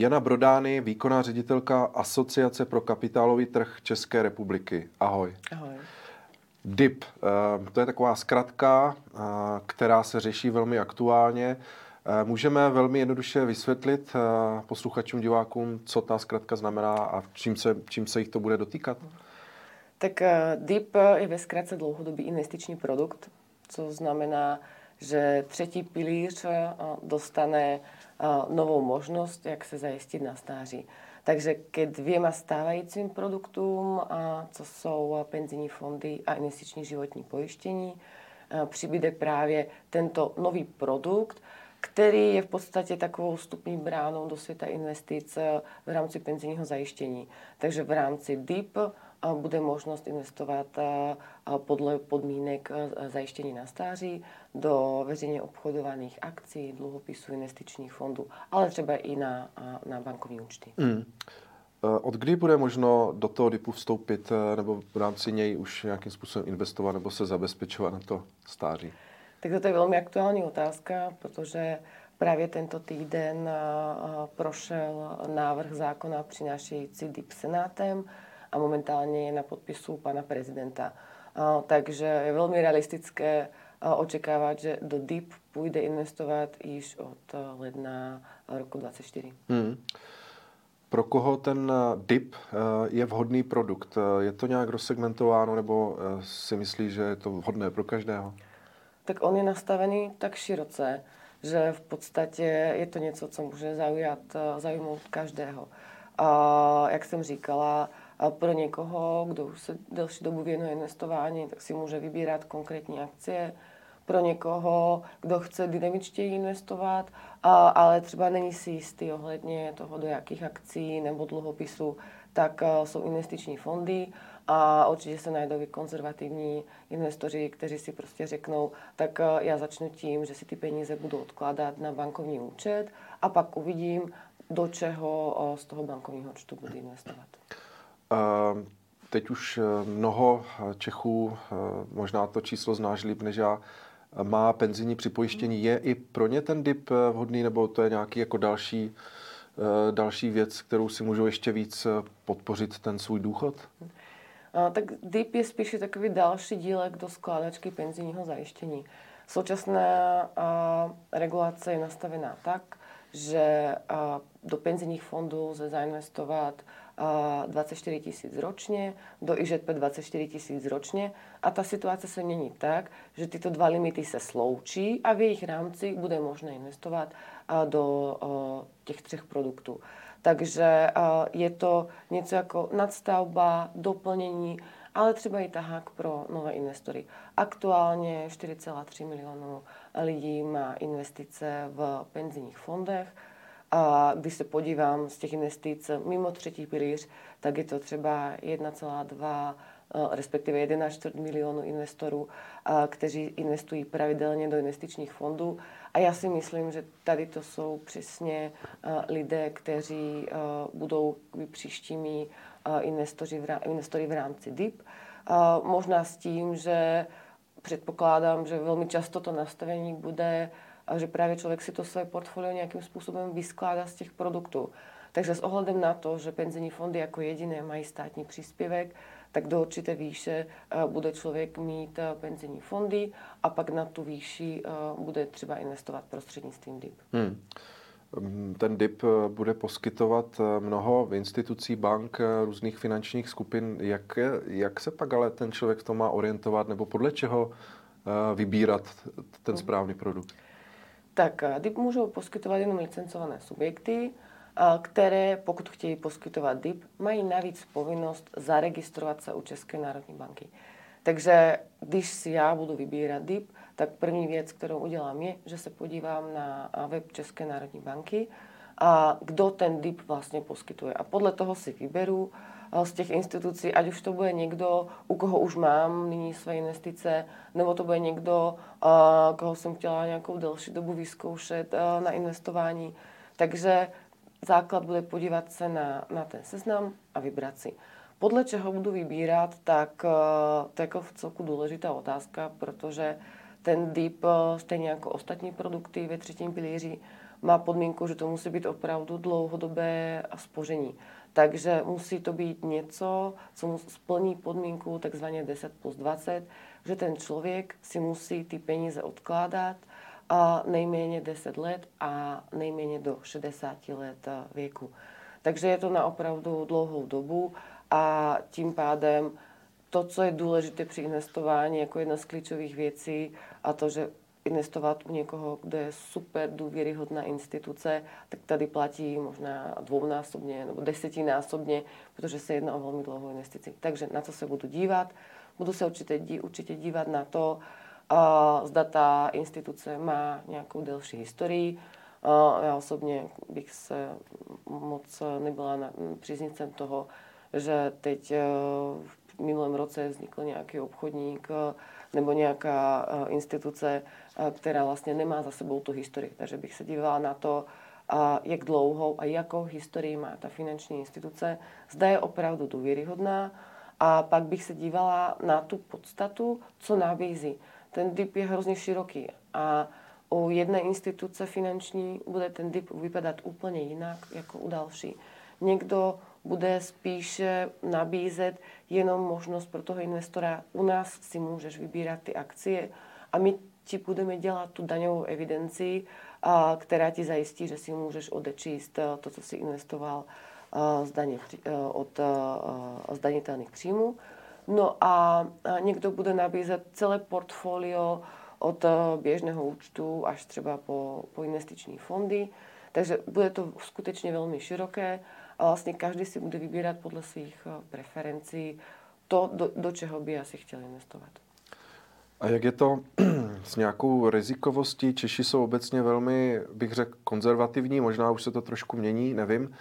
Jana Brodány, výkonná ředitelka Asociace pro kapitálový trh České republiky. Ahoj. Ahoj. DIP, eh, to je taková zkratka, eh, která se řeší velmi aktuálně. Eh, můžeme velmi jednoduše vysvětlit posluchačům, divákům, co ta zkratka znamená a čím se, čím se jich to bude dotýkat? Tak DIP je ve zkratce dlouhodobý investiční produkt, co znamená, že třetí pilíř dostane novou možnost, jak se zajistit na stáří. Takže ke dvěma stávajícím produktům, co jsou penzijní fondy a investiční životní pojištění, přibude právě tento nový produkt, který je v podstatě takovou vstupní bránou do světa investic v rámci penzijního zajištění. Takže v rámci DIP bude možnost investovat podle podmínek zajištění na stáří do veřejně obchodovaných akcí, dluhopisů, investičních fondů, ale třeba i na, na bankovní účty. Mm. Od kdy bude možno do toho DIPu vstoupit nebo v rámci něj už nějakým způsobem investovat nebo se zabezpečovat na to stáří? Tak to je velmi aktuální otázka, protože právě tento týden prošel návrh zákona přinášející DIP senátem a momentálně je na podpisu pana prezidenta. Takže je velmi realistické očekávat, že do DIP půjde investovat již od ledna roku 2024. Hmm. Pro koho ten DIP je vhodný produkt? Je to nějak rozsegmentováno nebo si myslí, že je to vhodné pro každého? Tak on je nastavený tak široce, že v podstatě je to něco, co může zaujat, zaujmout každého. A jak jsem říkala, a pro někoho, kdo už se delší dobu věnuje investování, tak si může vybírat konkrétní akcie. Pro někoho, kdo chce dynamičtěji investovat, a, ale třeba není si jistý ohledně toho, do jakých akcí nebo dluhopisů, tak a, jsou investiční fondy a určitě se najdou i konzervativní investoři, kteří si prostě řeknou, tak já začnu tím, že si ty peníze budu odkládat na bankovní účet a pak uvidím, do čeho z toho bankovního účtu budu investovat. Teď už eh, mnoho eh, Čechů, eh, možná to číslo znáš líp než já, má penzijní připojištění. Je i pro ně ten DIP vhodný, nebo to je nějaký jako další, další věc, kterou si můžou ještě víc podpořit ten svůj důchod? tak DIP je spíše takový další dílek do skládačky penzijního zajištění. Současná regulace je nastavená tak, že do penzijních fondů lze zainvestovat 24 tisíc ročně, do IŽP 24 tisíc ročně a ta situace se mění tak, že tyto dva limity se sloučí a v jejich rámci bude možné investovat do těch třech produktů. Takže je to něco jako nadstavba, doplnění, ale třeba i tahák pro nové investory. Aktuálně 4,3 milionů lidí má investice v penzijních fondech, a když se podívám z těch investic mimo třetí pilíř, tak je to třeba 1,2 eh, respektive 1,4 milionů investorů, eh, kteří investují pravidelně do investičních fondů. A já si myslím, že tady to jsou přesně eh, lidé, kteří budou příštími investory v rámci DIP. Možná s tím, že předpokládám, že velmi často to nastavení bude a že právě člověk si to své portfolio nějakým způsobem vyskládá z těch produktů. Takže s ohledem na to, že penzijní fondy jako jediné mají státní příspěvek, tak do určité výše eh, bude člověk mít eh, penzijní fondy a pak na tu výši eh, bude třeba investovat prostřednictvím DIP. Hmm. Mm, ten DIP bude poskytovat mnoho institucí, bank, různých finančních skupin. Jak, jak se pak ale ten člověk v tom má orientovat nebo podle čeho vybírat ten správný produkt? Tak eh, DIP můžou poskytovat jenom licencované subjekty, eh, které, pokud chtějí poskytovat DIP, mají navíc povinnost zaregistrovat se u České národní banky. Takže když si já budu vybírat DIP, tak první věc, kterou udělám, je, že se podívám na eh, web České národní banky a kdo ten DIP vlastně poskytuje. A podle toho si vyberu, z těch institucí, ať už to bude někdo, u koho už mám nyní své investice, nebo to bude někdo, koho jsem chtěla nějakou delší dobu vyzkoušet na investování. Takže základ bude podívat se na, na ten seznam a vybrat si. Podle čeho budu vybírat, tak to je jako v celku důležitá otázka, protože ten DIP, stejně jako ostatní produkty ve třetím pilíři, má podmínku, že to musí být opravdu dlouhodobé spoření. Takže musí to být něco, co splní podmínku takzvaně 10 plus 20, že ten člověk si musí ty peníze odkládat a nejméně 10 let a nejméně do 60 let věku. Takže je to na opravdu dlouhou dobu a tím pádem to, co je důležité při investování, jako jedna z klíčových věcí a to, že investovat u někoho, kdo je super důvěryhodná instituce, tak tady platí možná dvounásobně nebo desetinásobně, protože se jedná o velmi dlouhou investici. Takže na co se budu dívat? Budu se určitě, určitě dívat na to, uh, zda ta instituce má nějakou delší historii. Uh, já osobně bych se moc nebyla na, příznicem toho, že teď uh, v minulém roce vznikl nějaký obchodník, uh, nebo nějaká eh, instituce, která vlastně nemá za sebou tu historii. Takže bych se dívala na to, jak dlouhou a jakou historii má ta finanční instituce, zda je opravdu důvěryhodná a pak bych se dívala na tu podstatu, co nabízí. Ten DIP je hrozně široký a u jedné instituce finanční bude ten DIP vypadat úplně jinak jako u další. Někdo bude spíše nabízet jenom možnost pro toho investora, u nás si můžeš vybírat ty akcie a my ti budeme dělat tu daňovou evidenci, která ti zajistí, že si můžeš odečíst to, co si investoval z daně, od zdanitelných příjmů. No a, někdo bude nabízet celé portfolio od běžného účtu až třeba po, po investiční fondy. Takže bude to skutečně velmi široké a vlastně každý si bude vybírat podle svých preferencí to, do, do čeho by asi chtěl investovat. A jak je to s nějakou rizikovostí? Češi jsou obecně velmi, bych řekl, konzervativní, možná už se to trošku mění, nevím.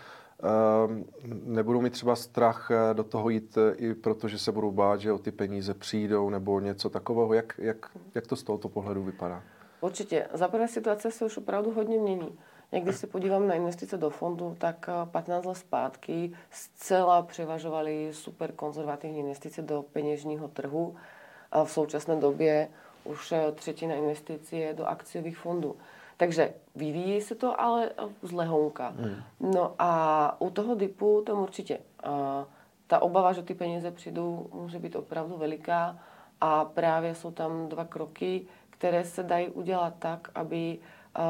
Ehm, nebudou mi třeba strach eh, do toho jít eh, i proto, že se budou bát, že o ty peníze přijdou nebo něco takového. Jak, jak, jak to z tohoto pohledu vypadá? Určitě. Za prvé situace se už opravdu hodně mění. Někdy se podívám na investice do fondu, tak 15 let zpátky zcela převažovaly super konzervativní investice do peněžního trhu. A v současné době už třetina investic je do akciových fondů. Takže vyvíjí se to, ale z lehounka. Hmm. No a u toho DIPu tam určitě a ta obava, že ty peníze přijdou, může být opravdu veliká a právě jsou tam dva kroky, které se dají udělat tak, aby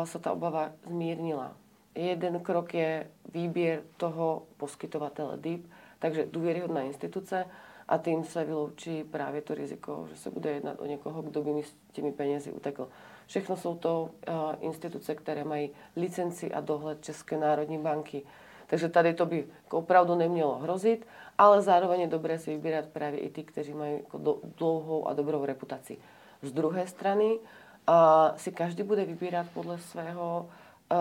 se ta obava zmírnila. Jeden krok je výběr toho poskytovatele DIP, takže důvěryhodná instituce a tím se vyloučí právě to riziko, že se bude jednat o někoho, kdo by mi s těmi penězi utekl. Všechno jsou to uh, instituce, které mají licenci a dohled České národní banky. Takže tady to by opravdu nemělo hrozit, ale zároveň je dobré si vybírat právě i ty, kteří mají jako dlouhou a dobrou reputaci. Z druhé strany a si každý bude vybírat podle svého uh,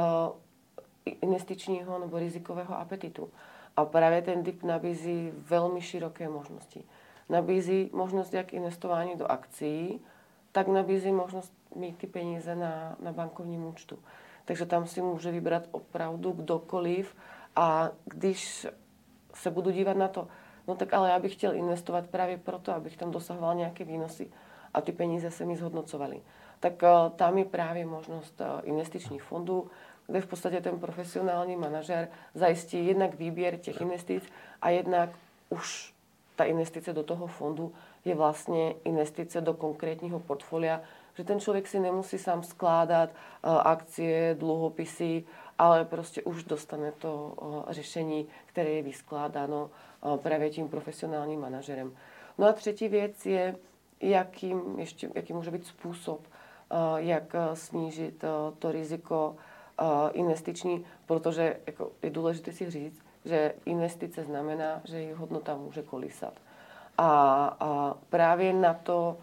investičního nebo rizikového apetitu. A právě ten DIP nabízí velmi široké možnosti. Nabízí možnost jak investování do akcí, tak nabízí možnost mít ty peníze na, na bankovním účtu. Takže tam si může vybrat opravdu kdokoliv a když se budu dívat na to, no tak ale já bych chtěl investovat právě proto, abych tam dosahoval nějaké výnosy a ty peníze se mi zhodnocovaly tak eh, tam je právě možnost eh, investičních fondů, kde v podstatě ten profesionální manažer zajistí jednak výběr těch investic a jednak už ta investice do toho fondu je vlastně investice do konkrétního portfolia, že ten člověk si nemusí sám skládat eh, akcie, dluhopisy, ale prostě už dostane to řešení, které je vyskládáno právě tím profesionálním manažerem. No a třetí věc je, jakým, ještě, jaký může být způsob Eh, jak eh, snížit eh, to riziko investiční, protože jako je důležité si říct, že investice znamená, že jejich hodnota může kolísat. A, a právě na to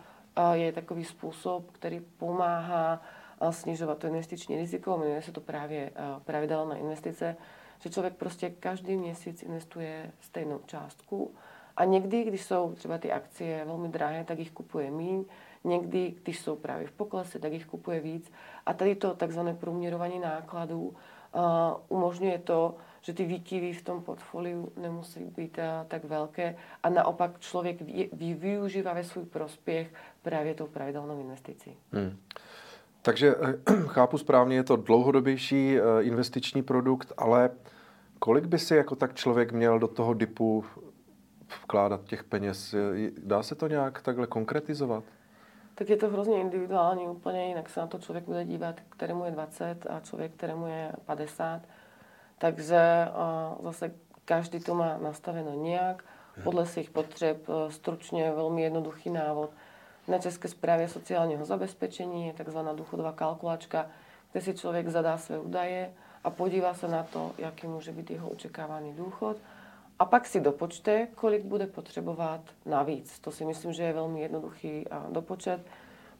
je takový způsob, který pomáhá snižovat to investiční riziko, jmenuje se to právě pravidelná investice, že člověk prostě každý měsíc investuje stejnou částku. A někdy, když jsou třeba ty akcie velmi drahé, tak jich kupuje míň, Někdy, když jsou právě v poklese, tak jich kupuje víc. A tady to takzvané průměrování nákladů uh, umožňuje to, že ty výkyvy v tom portfoliu nemusí být uh, tak velké a naopak člověk vy, využívá ve svůj prospěch právě tou pravidelnou investicí. Hmm. Takže chápu správně, je to dlouhodobější investiční produkt, ale kolik by si jako tak člověk měl do toho DIPu vkládat těch peněz? Dá se to nějak takhle konkretizovat? Tak je to hrozně individuální, úplně jinak se na to člověk bude dívat, kterému je 20 a člověk, kterému je 50. Takže zase každý to má nastaveno nějak, podle svých potřeb. Stručně velmi jednoduchý návod. Na České správě sociálního zabezpečení je tzv. důchodová kalkulačka, kde si člověk zadá své údaje a podívá se na to, jaký může být jeho očekávaný důchod a pak si dopočte, kolik bude potřebovat navíc. To si myslím, že je velmi jednoduchý dopočet.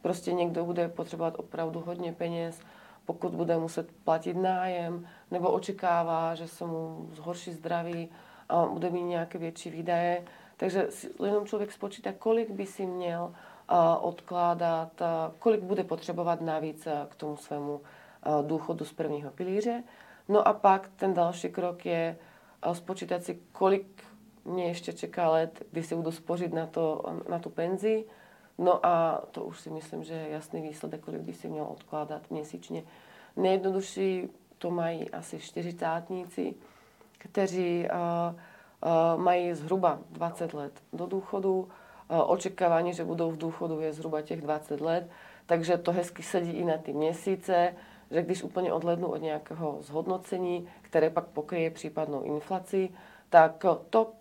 Prostě někdo bude potřebovat opravdu hodně peněz, pokud bude muset platit nájem, nebo očekává, že se mu zhorší zdraví a bude mít nějaké větší výdaje. Takže jenom člověk spočítá, kolik by si měl odkládat, kolik bude potřebovat navíc k tomu svému důchodu z prvního pilíře. No a pak ten další krok je spočítat si, kolik mě ještě čeká let, kdy si budu spořit na, to, na tu penzi. No a to už si myslím, že je jasný výsledek, kolik by si měl odkládat měsíčně. Nejjednodušší to mají asi čtyřicátníci, kteří uh, uh, mají zhruba 20 let do důchodu. Uh, očekávání, že budou v důchodu, je zhruba těch 20 let. Takže to hezky sedí i na ty měsíce že když úplně odhlednu od nějakého zhodnocení, které pak pokryje případnou inflaci, tak to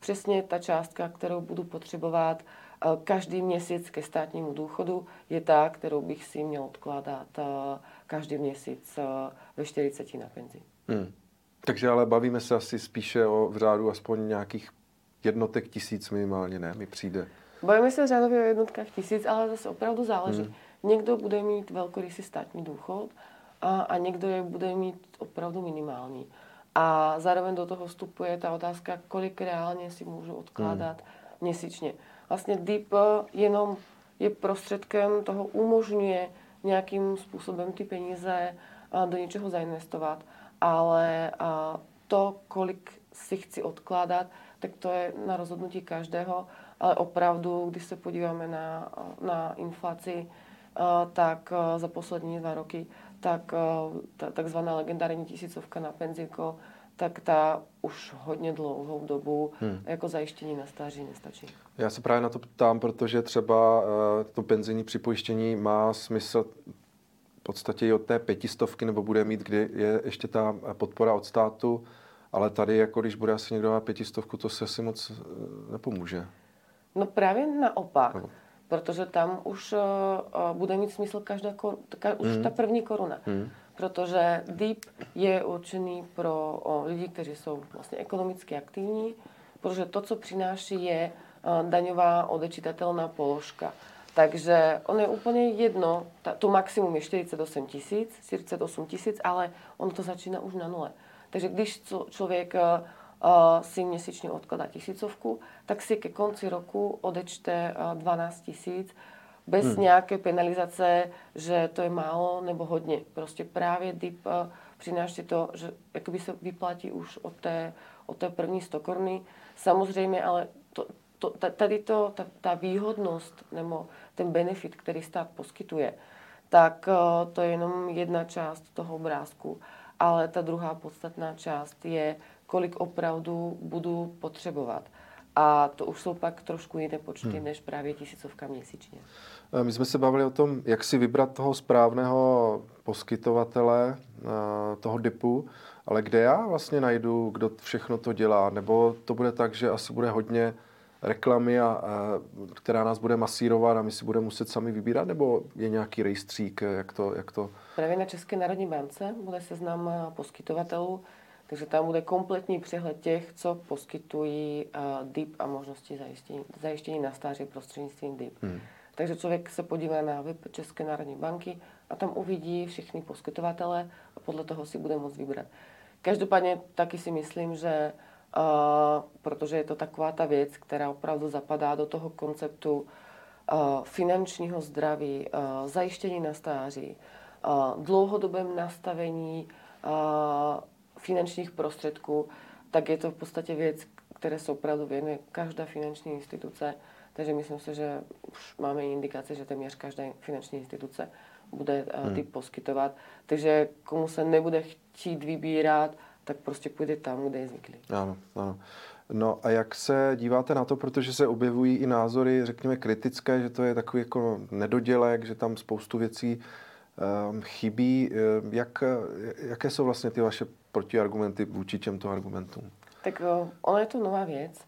přesně ta částka, kterou budu potřebovat eh, každý měsíc ke státnímu důchodu, je ta, kterou bych si měl odkládat eh, každý měsíc eh, ve 40 na penzi. Hmm. Takže ale bavíme se asi spíše o v řádu aspoň nějakých jednotek tisíc minimálně, ne? Mi přijde. Bavíme se řádově o jednotkách tisíc, ale zase opravdu záleží. Hmm. Někdo bude mít velkorysý státní důchod a, a někdo je bude mít opravdu minimální. A zároveň do toho vstupuje ta otázka, kolik reálně si můžu odkládat hmm. měsíčně. Vlastně DIP jenom je prostředkem toho, umožňuje nějakým způsobem ty peníze do něčeho zainvestovat, ale to, kolik si chci odkládat, tak to je na rozhodnutí každého, ale opravdu, když se podíváme na, na inflaci, tak za poslední dva roky, tak ta takzvaná legendární tisícovka na penzíko, tak ta už hodně dlouhou dobu hmm. jako zajištění na stáří nestačí. Já se právě na to ptám, protože třeba to penzijní připojištění má smysl v podstatě i od té pětistovky, nebo bude mít, kdy je ještě ta podpora od státu, ale tady, jako když bude asi někdo na pětistovku, to se asi moc nepomůže. No právě naopak. No protože tam už uh, bude mít smysl každá kor- ka- už mm. ta první koruna. Mm. Protože DIP je určený pro o, lidi, kteří jsou vlastně ekonomicky aktivní, protože to, co přináší, je uh, daňová odečitatelná položka. Takže on je úplně jedno, ta, to maximum je 48 tisíc, 48 tisíc, ale on to začíná už na nule. Takže když člověk si měsíčně odkladá tisícovku, tak si ke konci roku odečte 12 tisíc bez hmm. nějaké penalizace, že to je málo nebo hodně. Prostě právě DIP přináší to, že jakoby se vyplatí už od té, od té první stokorny. Samozřejmě, ale to, to, tady to, ta, ta výhodnost nebo ten benefit, který stát poskytuje, tak to je jenom jedna část toho obrázku. Ale ta druhá podstatná část je kolik opravdu budu potřebovat. A to už jsou pak trošku jiné počty hmm. než právě tisícovka měsíčně. E, my jsme se bavili o tom, jak si vybrat toho správného poskytovatele e, toho DIPu, ale kde já vlastně najdu, kdo všechno to dělá? Nebo to bude tak, že asi bude hodně reklamy, a, a, která nás bude masírovat a my si budeme muset sami vybírat, nebo je nějaký rejstřík, jak to, jak to... Právě na České národní bance bude seznam poskytovatelů, takže tam bude kompletní přehled těch, co poskytují uh, DIP a možnosti zajištění, zajištění na stáří prostřednictvím DIP. Hmm. Takže člověk se podívá na web České národní banky a tam uvidí všechny poskytovatele a podle toho si bude moct vybrat. Každopádně taky si myslím, že uh, protože je to taková ta věc, která opravdu zapadá do toho konceptu uh, finančního zdraví, uh, zajištění na stáří, uh, dlouhodobém nastavení uh, finančních prostředků, tak je to v podstatě věc, které se opravdu věnuje každá finanční instituce. Takže myslím si, že už máme indikace, že téměř každá finanční instituce bude hmm. typ poskytovat. Takže komu se nebude chtít vybírat, tak prostě půjde tam, kde je zvyklý. Ano, ano. No a jak se díváte na to, protože se objevují i názory, řekněme, kritické, že to je takový jako nedodělek, že tam spoustu věcí um, chybí. Ehm, jak, jaké jsou vlastně ty vaše protiargumenty vůči těmto argumentům? Tak uh, ono je to nová věc,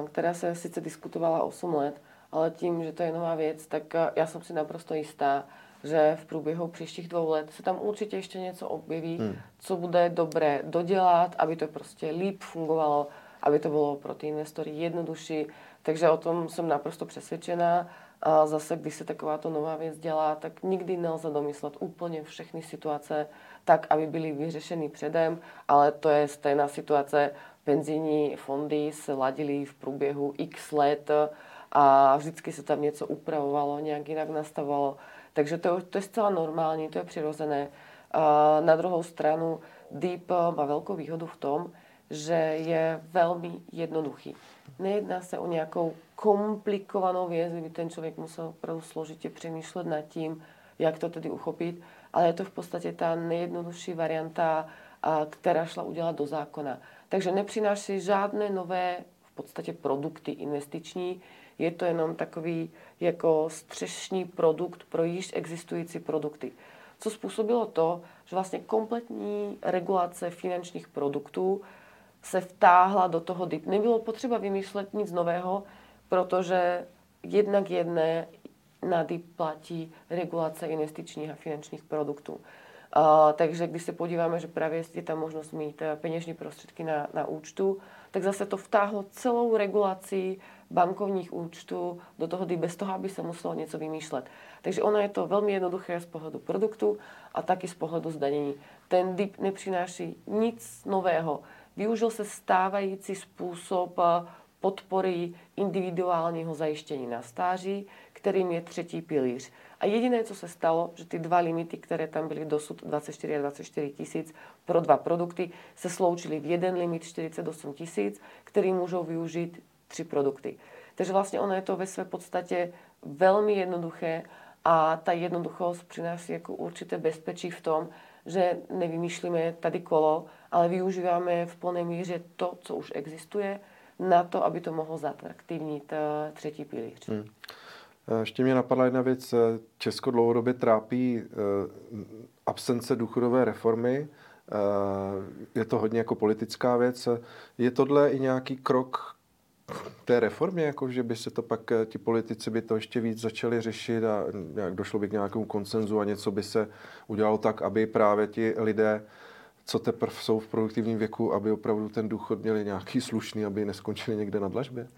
uh, která se sice diskutovala 8 let, ale tím, že to je nová věc, tak uh, já jsem si naprosto jistá, že v průběhu příštích dvou let se tam určitě ještě něco objeví, hmm. co bude dobré dodělat, aby to prostě líp fungovalo, aby to bylo pro ty investory jednodušší. Takže o tom jsem naprosto přesvědčená. A zase, když se takováto nová věc dělá, tak nikdy nelze domyslet úplně všechny situace tak, aby byly vyřešeny předem, ale to je stejná situace. Penzijní fondy se ladily v průběhu x let a vždycky se tam něco upravovalo, nějak jinak nastavovalo. Takže to, to je zcela normální, to je přirozené. A na druhou stranu Deep má velkou výhodu v tom, že je velmi jednoduchý. Nejedná se o nějakou komplikovanou věc, kdyby ten člověk musel opravdu složitě přemýšlet nad tím, jak to tedy uchopit, ale je to v podstatě ta nejjednodušší varianta, která šla udělat do zákona. Takže nepřináší žádné nové v podstatě produkty investiční, je to jenom takový jako střešní produkt pro již existující produkty. Co způsobilo to, že vlastně kompletní regulace finančních produktů se vtáhla do toho DIP. Nebylo potřeba vymýšlet nic nového, protože jednak jedné na DIP platí regulace investičních a finančních produktů. Uh, takže když se podíváme, že právě je tam možnost mít eh, peněžní prostředky na, na účtu, tak zase to vtáhlo celou regulaci bankovních účtů do toho, kdy bez toho, aby se muselo něco vymýšlet. Takže ono je to velmi jednoduché z pohledu produktu a taky z pohledu zdanění. Ten DIP nepřináší nic nového. Využil se stávající způsob eh, podpory individuálního zajištění na stáří, kterým je třetí pilíř. A jediné, co se stalo, že ty dva limity, které tam byly dosud 24 a 24 tisíc pro dva produkty, se sloučily v jeden limit 48 tisíc, který můžou využít tři produkty. Takže vlastně ono je to ve své podstatě velmi jednoduché a ta jednoduchost přináší jako určité bezpečí v tom, že nevymýšlíme tady kolo, ale využíváme v plné míře to, co už existuje, na to, aby to mohlo zatraktivnit eh, třetí pilíř. Hmm. Eh, ještě mě napadla jedna věc. Česko dlouhodobě trápí eh, absence důchodové reformy. Je to hodně jako politická věc. Je tohle i nějaký krok té reformě, jako že by se to pak, ti politici by to ještě víc začali řešit a došlo by k nějakému konsenzu a něco by se udělalo tak, aby právě ti lidé co teprve jsou v produktivním věku, aby opravdu ten důchod měli nějaký slušný, aby neskončili někde na dlažbě?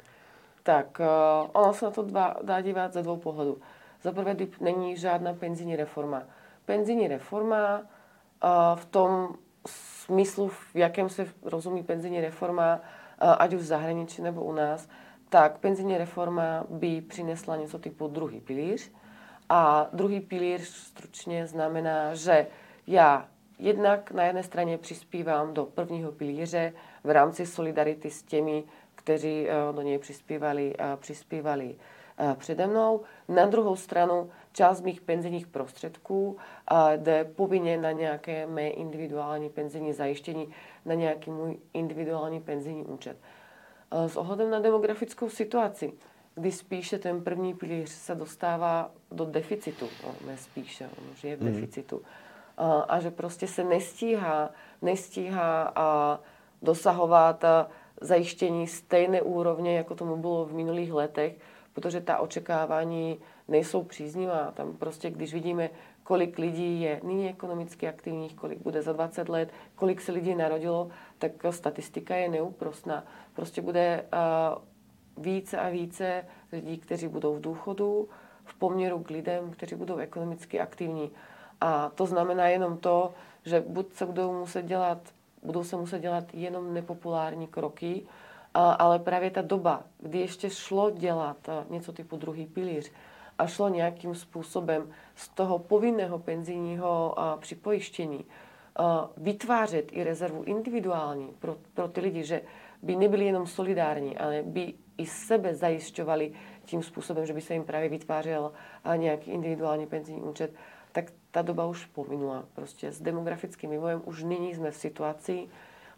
Tak, uh, ono se na to dva, dá dívat ze dvou pohledů. Za prvé, není žádná penzijní reforma. Penzijní reforma uh, v tom smyslu, v jakém se rozumí penzijní reforma, uh, ať už v zahraničí nebo u nás, tak penzijní reforma by přinesla něco typu druhý pilíř. A druhý pilíř stručně znamená, že já Jednak na jedné straně přispívám do prvního pilíře v rámci solidarity s těmi, kteří eh, do něj přispívali, eh, přispívali eh, přede mnou. Na druhou stranu část mých penzijních prostředků jde povinně na nějaké mé individuální penzijní zajištění, na nějaký můj individuální penzijní účet. S ohledem na demografickou situaci, kdy spíše ten první pilíř se dostává do deficitu, no, ne spíše, on už je v mhm. deficitu, mm a že prostě se nestíhá, nestíhá a dosahovat zajištění stejné úrovně, jako tomu bylo v minulých letech, protože ta očekávání nejsou příznivá. Tam prostě, když vidíme, kolik lidí je nyní ekonomicky aktivních, kolik bude za 20 let, kolik se lidí narodilo, tak statistika je neúprostná. Prostě bude více a více lidí, kteří budou v důchodu, v poměru k lidem, kteří budou ekonomicky aktivní. A to znamená jenom to, že buď se budou muset dělat, budou se muset dělat jenom nepopulární kroky, ale právě ta doba, kdy ještě šlo dělat něco typu druhý pilíř a šlo nějakým způsobem z toho povinného penzijního připojištění vytvářet i rezervu individuální pro, pro ty lidi, že by nebyli jenom solidární, ale by i sebe zajišťovali tím způsobem, že by se jim právě vytvářel nějaký individuální penzijní účet, tak ta doba už pominula. Prostě s demografickým vývojem už nyní jsme v situaci,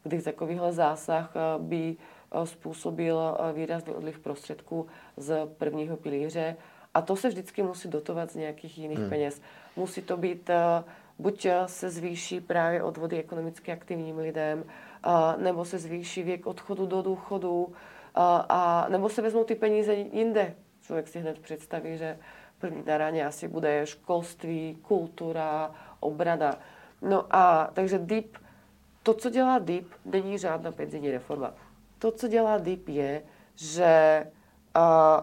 kdy takovýhle zásah by způsobil výrazný odliv prostředků z prvního pilíře a to se vždycky musí dotovat z nějakých jiných hmm. peněz. Musí to být, buď se zvýší právě odvody ekonomicky aktivním lidem, nebo se zvýší věk odchodu do důchodu, a, nebo se vezmou ty peníze jinde. Člověk si hned představí, že první na raně asi bude školství, kultura, obrana. No a takže DIP, to, co dělá DIP, není žádná penzijní reforma. To, co dělá DIP, je, že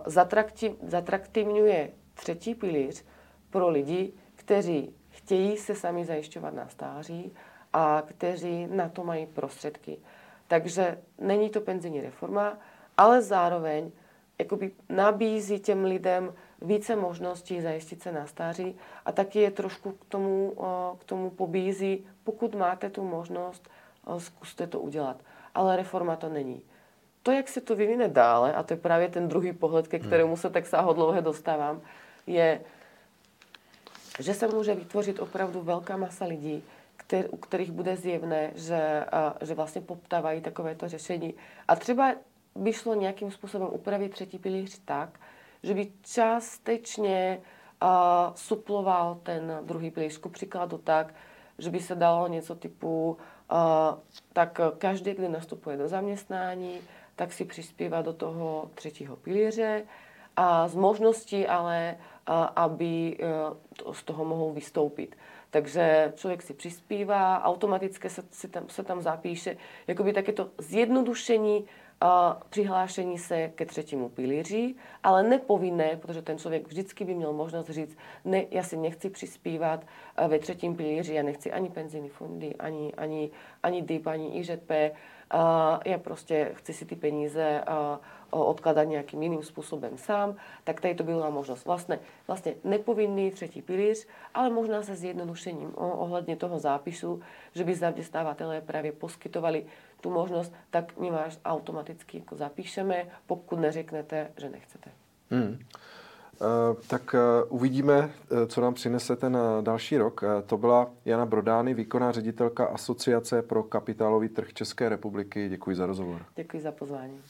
zatraktiv, zatraktivňuje třetí pilíř pro lidi, kteří chtějí se sami zajišťovat na stáří a kteří na to mají prostředky. Takže není to penzijní reforma, ale zároveň jakoby nabízí těm lidem více možností zajistit se na stáří a taky je trošku k tomu, k tomu pobízí, pokud máte tu možnost, zkuste to udělat. Ale reforma to není. To, jak se to vyvine dále, a to je právě ten druhý pohled, ke kterému se tak sáhodlouhe dostávám, je, že se může vytvořit opravdu velká masa lidí, kter, u kterých bude zjevné, že, a, že vlastně poptávají takovéto řešení. A třeba by šlo nějakým způsobem upravit třetí pilíř tak, že by částečně a, suploval ten druhý pilíř. Ku příkladu tak, že by se dalo něco typu, a, tak každý, kdo nastupuje do zaměstnání, tak si přispívá do toho třetího pilíře a z možností ale, a, aby e, z toho mohou vystoupit. Takže člověk si přispívá, automaticky se, se, tam, se tam zapíše, jakoby také to zjednodušení přihlášení se ke třetímu pilíři, ale nepovinné, protože ten člověk vždycky by měl možnost říct, ne, já si nechci přispívat eh, ve třetím pilíři, já nechci ani penzijní fondy, ani, ani, ani DIP, ani IŽP, já prostě chci si ty peníze odkladat nějakým jiným způsobem sám, tak tady to byla možnost. Vlastně, vlastně nepovinný třetí pilíř, ale možná se zjednodušením ohledně toho zápisu, že by zaměstnávatelé právě poskytovali tu možnost, tak my vás automaticky jako zapíšeme, pokud neřeknete, že nechcete. Hmm. Uh, tak uh, uvidíme, uh, co nám přinese ten další rok. To byla Jana Brodány, výkonná ředitelka Asociace pro kapitálový trh České republiky. Děkuji za rozhovor. Děkuji za pozvání.